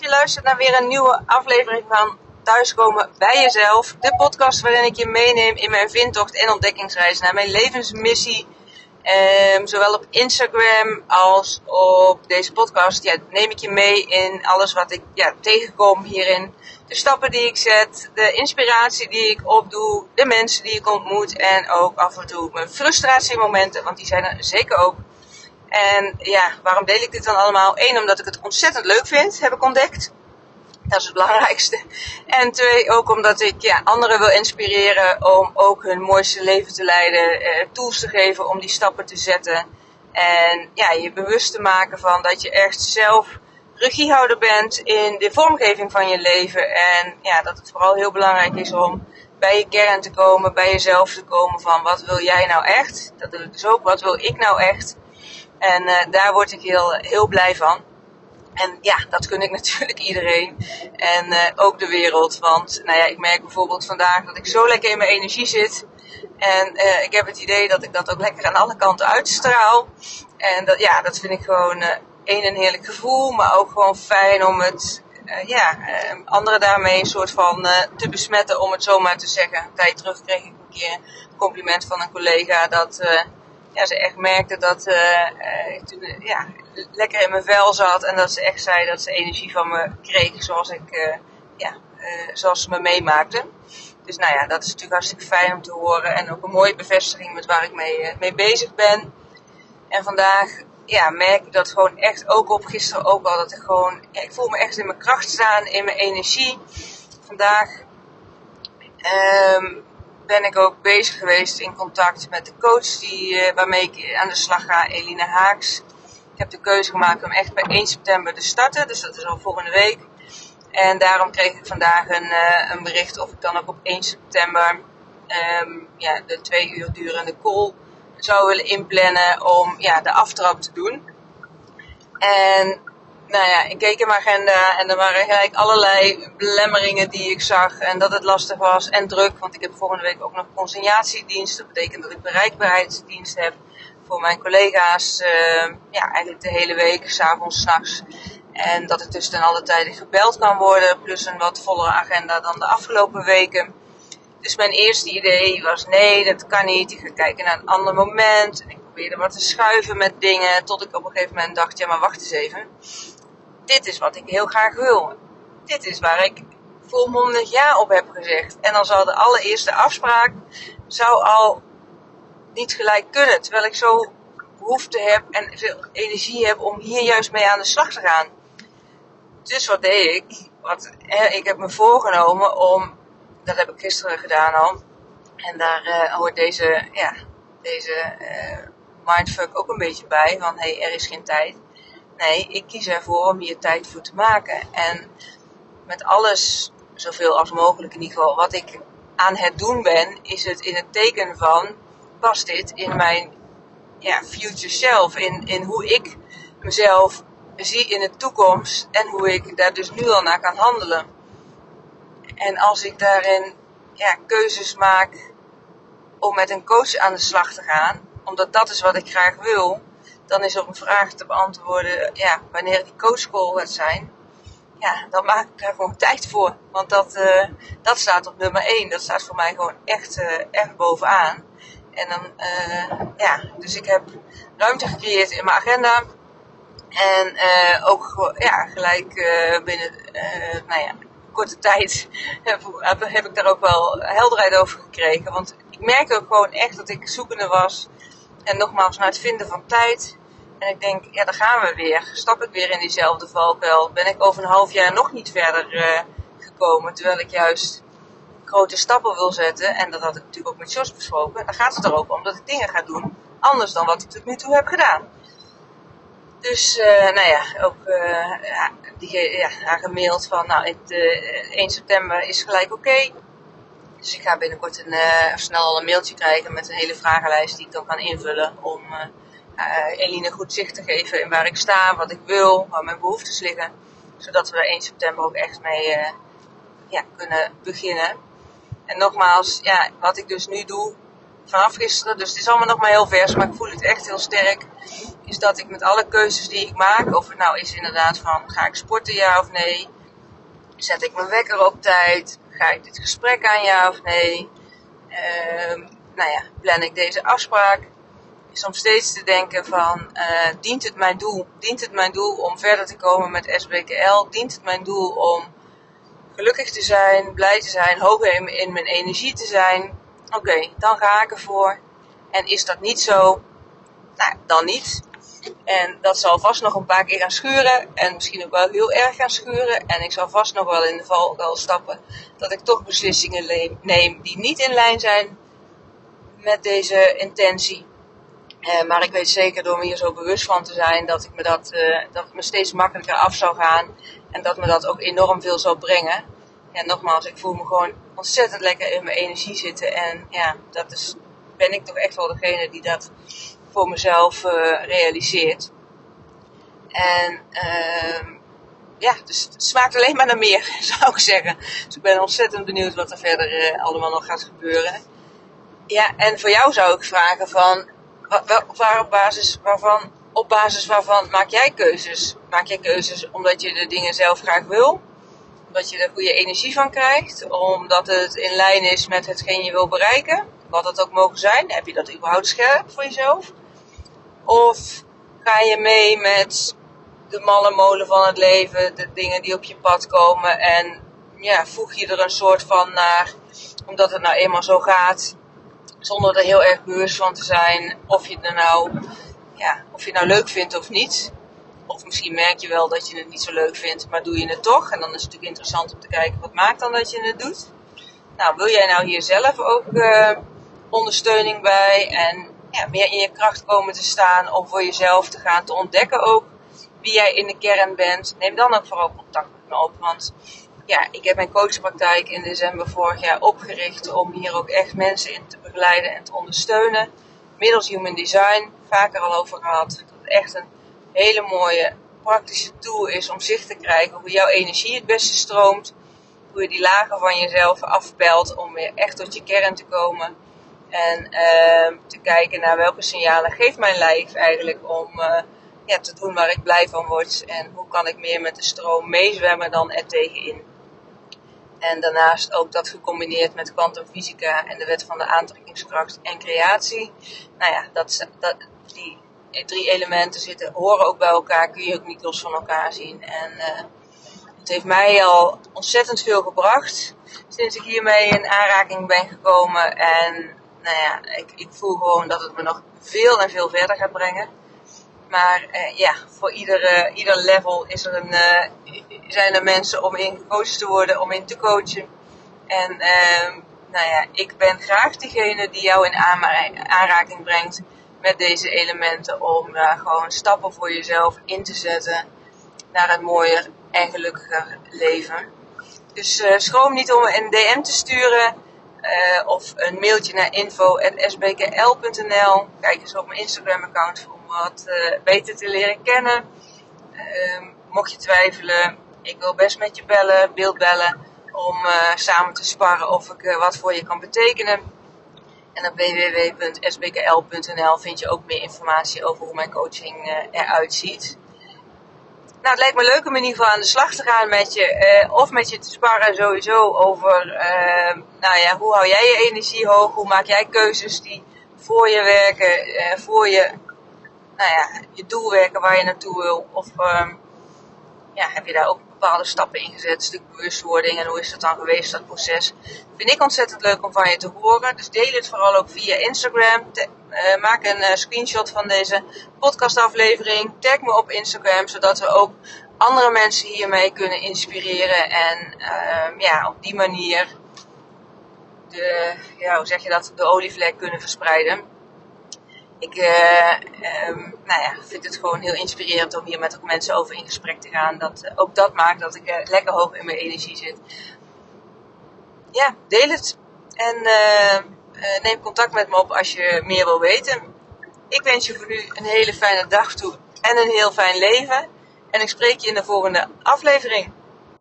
je luistert naar weer een nieuwe aflevering van Thuiskomen bij jezelf. De podcast waarin ik je meeneem in mijn vindtocht en ontdekkingsreis naar mijn levensmissie. Um, zowel op Instagram als op deze podcast ja, neem ik je mee in alles wat ik ja, tegenkom hierin. De stappen die ik zet, de inspiratie die ik opdoe, de mensen die ik ontmoet en ook af en toe mijn frustratiemomenten, want die zijn er zeker ook. En ja, waarom deel ik dit dan allemaal? Eén, omdat ik het ontzettend leuk vind, heb ik ontdekt. Dat is het belangrijkste. En twee, ook omdat ik ja, anderen wil inspireren om ook hun mooiste leven te leiden. Eh, tools te geven om die stappen te zetten. En ja, je bewust te maken van dat je echt zelf regiehouder bent in de vormgeving van je leven. En ja, dat het vooral heel belangrijk is om bij je kern te komen, bij jezelf te komen van wat wil jij nou echt? Dat doe ik dus ook. Wat wil ik nou echt? En uh, daar word ik heel, heel blij van. En ja, dat kun ik natuurlijk iedereen. En uh, ook de wereld. Want nou ja, ik merk bijvoorbeeld vandaag dat ik zo lekker in mijn energie zit. En uh, ik heb het idee dat ik dat ook lekker aan alle kanten uitstraal. En dat, ja, dat vind ik gewoon één een heerlijk gevoel. Maar ook gewoon fijn om het, ja, anderen daarmee een soort van te besmetten. Om het zomaar te zeggen. Een tijd terug kreeg ik een keer een compliment van een collega dat ja, ze echt merkte dat ik toen ja, lekker in mijn vel zat. En dat ze echt zei dat ze energie van me kreeg zoals, ik, ja, zoals ze me meemaakte. Dus nou ja, dat is natuurlijk hartstikke fijn om te horen. En ook een mooie bevestiging met waar ik mee, mee bezig ben. En vandaag ja, merk ik dat gewoon echt, ook op gisteren ook al, dat ik gewoon, ja, ik voel me echt in mijn kracht staan, in mijn energie. Vandaag um, ben ik ook bezig geweest in contact met de coach die, uh, waarmee ik aan de slag ga, Eline Haaks. Ik heb de keuze gemaakt om echt bij 1 september te starten, dus dat is al volgende week. En daarom kreeg ik vandaag een, uh, een bericht of ik dan ook op 1 september um, ja, de twee uur durende call zou willen inplannen om ja, de aftrap te doen. En nou ja, ik keek in mijn agenda en er waren gelijk allerlei belemmeringen die ik zag. En dat het lastig was en druk, want ik heb volgende week ook nog consignatiedienst. Dat betekent dat ik bereikbaarheidsdienst heb voor mijn collega's. Uh, ja, eigenlijk de hele week, s'avonds, s'nachts. En dat ik dus ten alle tijden gebeld kan worden, plus een wat vollere agenda dan de afgelopen weken. Dus mijn eerste idee was: nee, dat kan niet. Ik ga kijken naar een ander moment. En ik probeerde wat te schuiven met dingen. Tot ik op een gegeven moment dacht: ja, maar wacht eens even dit is wat ik heel graag wil. Dit is waar ik volmondig ja op heb gezegd. En dan zal de allereerste afspraak zou al niet gelijk kunnen. Terwijl ik zo behoefte heb en veel energie heb om hier juist mee aan de slag te gaan. Dus wat deed ik? Ik heb me voorgenomen om, dat heb ik gisteren gedaan al. En daar uh, hoort deze, ja, deze uh, mindfuck ook een beetje bij. Van hé, hey, er is geen tijd. Nee, ik kies ervoor om hier tijd voor te maken. En met alles, zoveel als mogelijk in ieder geval, wat ik aan het doen ben, is het in het teken van, past dit in mijn ja, future self, in, in hoe ik mezelf zie in de toekomst en hoe ik daar dus nu al naar kan handelen. En als ik daarin ja, keuzes maak om met een coach aan de slag te gaan, omdat dat is wat ik graag wil, dan is op een vraag te beantwoorden, ja, wanneer die coachcall gaat zijn. Ja, dan maak ik daar gewoon tijd voor. Want dat, uh, dat staat op nummer 1. Dat staat voor mij gewoon echt, echt bovenaan. En dan, uh, ja, dus ik heb ruimte gecreëerd in mijn agenda. En ook ja, gelijk binnen, nou ja, korte tijd heb, heb, ik daar ook wel helderheid over gekregen. Want ik merk ook gewoon echt dat ik zoekende was. En nogmaals, naar het vinden van tijd en ik denk, ja, daar gaan we weer. Stap ik weer in diezelfde valkuil. Ben ik over een half jaar nog niet verder uh, gekomen. Terwijl ik juist grote stappen wil zetten. En dat had ik natuurlijk ook met Jos besproken. Dan gaat het er ook om dat ik dingen ga doen. Anders dan wat ik tot nu toe heb gedaan. Dus, uh, nou ja, ook ja, die, ja, haar gemaild van, nou, het, 1 september is gelijk oké. Dus ik ga binnenkort een, snel al een mailtje krijgen met een hele vragenlijst die ik dan kan invullen om uh, Eline goed zicht te geven in waar ik sta, wat ik wil, waar mijn behoeftes liggen. Zodat we er 1 september ook echt mee uh, ja, kunnen beginnen. En nogmaals, ja, wat ik dus nu doe, vanaf gisteren, dus het is allemaal nog maar heel vers, maar ik voel het echt heel sterk. Is dat ik met alle keuzes die ik maak, of het nou is inderdaad van ga ik sporten ja of nee, zet ik mijn wekker op tijd, ga ik dit gesprek aan ja of nee, uh, nou ja, plan ik deze afspraak. Is om steeds te denken van, uh, dient het mijn doel? Dient het mijn doel om verder te komen met SBKL? Dient het mijn doel om gelukkig te zijn, blij te zijn, hoog in mijn energie te zijn? Oké, dan ga ik ervoor. En is dat niet zo? Nou, dan niet. En dat zal vast nog een paar keer gaan schuren. En misschien ook wel heel erg gaan schuren. En ik zal vast nog wel in de valkuil stappen. Dat ik toch beslissingen neem die niet in lijn zijn met deze intentie. Eh, maar ik weet zeker door me hier zo bewust van te zijn dat, ik me dat, uh, dat me steeds makkelijker af zou gaan. En dat me dat ook enorm veel zou brengen. Ja, nogmaals, ik voel me gewoon ontzettend lekker in mijn energie zitten. En ja, dat is, ben ik toch echt wel degene die dat voor mezelf uh, realiseert. En uh, ja, dus het smaakt alleen maar naar meer, zou ik zeggen. Dus ik ben ontzettend benieuwd wat er verder allemaal nog gaat gebeuren. Ja, en voor jou zou ik vragen van, waar op basis waarvan, op basis waarvan maak jij keuzes? Maak jij keuzes omdat je de dingen zelf graag wil? Omdat je er goede energie van krijgt? Omdat het in lijn is met hetgeen je wil bereiken? Wat het ook mogen zijn? Heb je dat überhaupt scherp voor jezelf? Of ga je mee met de malle molen van het leven, de dingen die op je pad komen en ja, voeg je er een soort van naar, omdat het nou eenmaal zo gaat, zonder er heel erg bewust van te zijn of je het nou, ja, of je het nou leuk vindt of niet. Of misschien merk je wel dat je het niet zo leuk vindt, maar doe je het toch. En dan is het natuurlijk interessant om te kijken wat maakt dan dat je het doet. Nou, wil jij nou hier zelf ook uh, ondersteuning bij en ja, meer in je kracht komen te staan om voor jezelf te gaan te ontdekken ook wie jij in de kern bent, neem dan ook vooral contact met me op. Want ja, ik heb mijn coachpraktijk in december vorig jaar opgericht om hier ook echt mensen in te begeleiden en te ondersteunen. Middels Human Design, vaker al over gehad. Dat het echt een hele mooie praktische tool is om zicht te krijgen hoe jouw energie het beste stroomt. Hoe je die lagen van jezelf afpelt om weer echt tot je kern te komen. En uh, te kijken naar welke signalen geeft mijn lijf eigenlijk om uh, ja, te doen waar ik blij van word. En hoe kan ik meer met de stroom meezwemmen dan er tegenin. En daarnaast ook dat gecombineerd met kwantumfysica en de wet van de aantrekkingskracht en creatie. Nou ja, dat, dat, die drie elementen zitten, horen ook bij elkaar, kun je ook niet los van elkaar zien. En uh, het heeft mij al ontzettend veel gebracht sinds ik hiermee in aanraking ben gekomen. En nou ja, ik, ik voel gewoon dat het me nog veel en veel verder gaat brengen. Maar uh, ja, voor ieder, uh, ieder level is er een, uh, zijn er mensen om in gecoacht te worden, om in te coachen. En uh, nou ja, ik ben graag degene die jou in aanraking brengt met deze elementen. Om daar gewoon stappen voor jezelf in te zetten naar een mooier en gelukkiger leven. Dus schroom niet om een DM te sturen. Of een mailtje naar info.sbkl.nl. Kijk eens op mijn Instagram account om wat uh, beter te leren kennen. Uh, mocht je twijfelen, ik wil best met je bellen, beeld bellen. Om uh, samen te sparren of ik wat voor je kan betekenen. En op www.sbkl.nl vind je ook meer informatie over hoe mijn coaching eruit ziet. Nou, het lijkt me leuk om in ieder geval aan de slag te gaan met je. Uh, of met je te sparren sowieso over, uh, nou ja, hoe hou jij je energie hoog? Hoe maak jij keuzes die voor je werken, uh, voor je, nou ja, je doel werken waar je naartoe wil? Of ehm, ja, heb je daar ook bepaalde stappen in gezet? Een stuk bewustwording en hoe is dat dan geweest, dat proces? Vind ik ontzettend leuk om van je te horen. Dus deel het vooral ook via Instagram. Uh, maak een uh, screenshot van deze podcastaflevering. Tag me op Instagram, zodat we ook andere mensen hiermee kunnen inspireren. En uh, ja, op die manier de, ja, hoe zeg je dat, de olievlek kunnen verspreiden. Ik um, nou ja, vind het gewoon heel inspirerend om hier met ook mensen over in gesprek te gaan. Dat, ook dat maakt dat ik lekker hoog in mijn energie zit. Ja, deel het. En neem contact met me op als je meer wil weten. Ik wens je voor nu een hele fijne dag toe en een heel fijn leven. En ik spreek je in de volgende aflevering.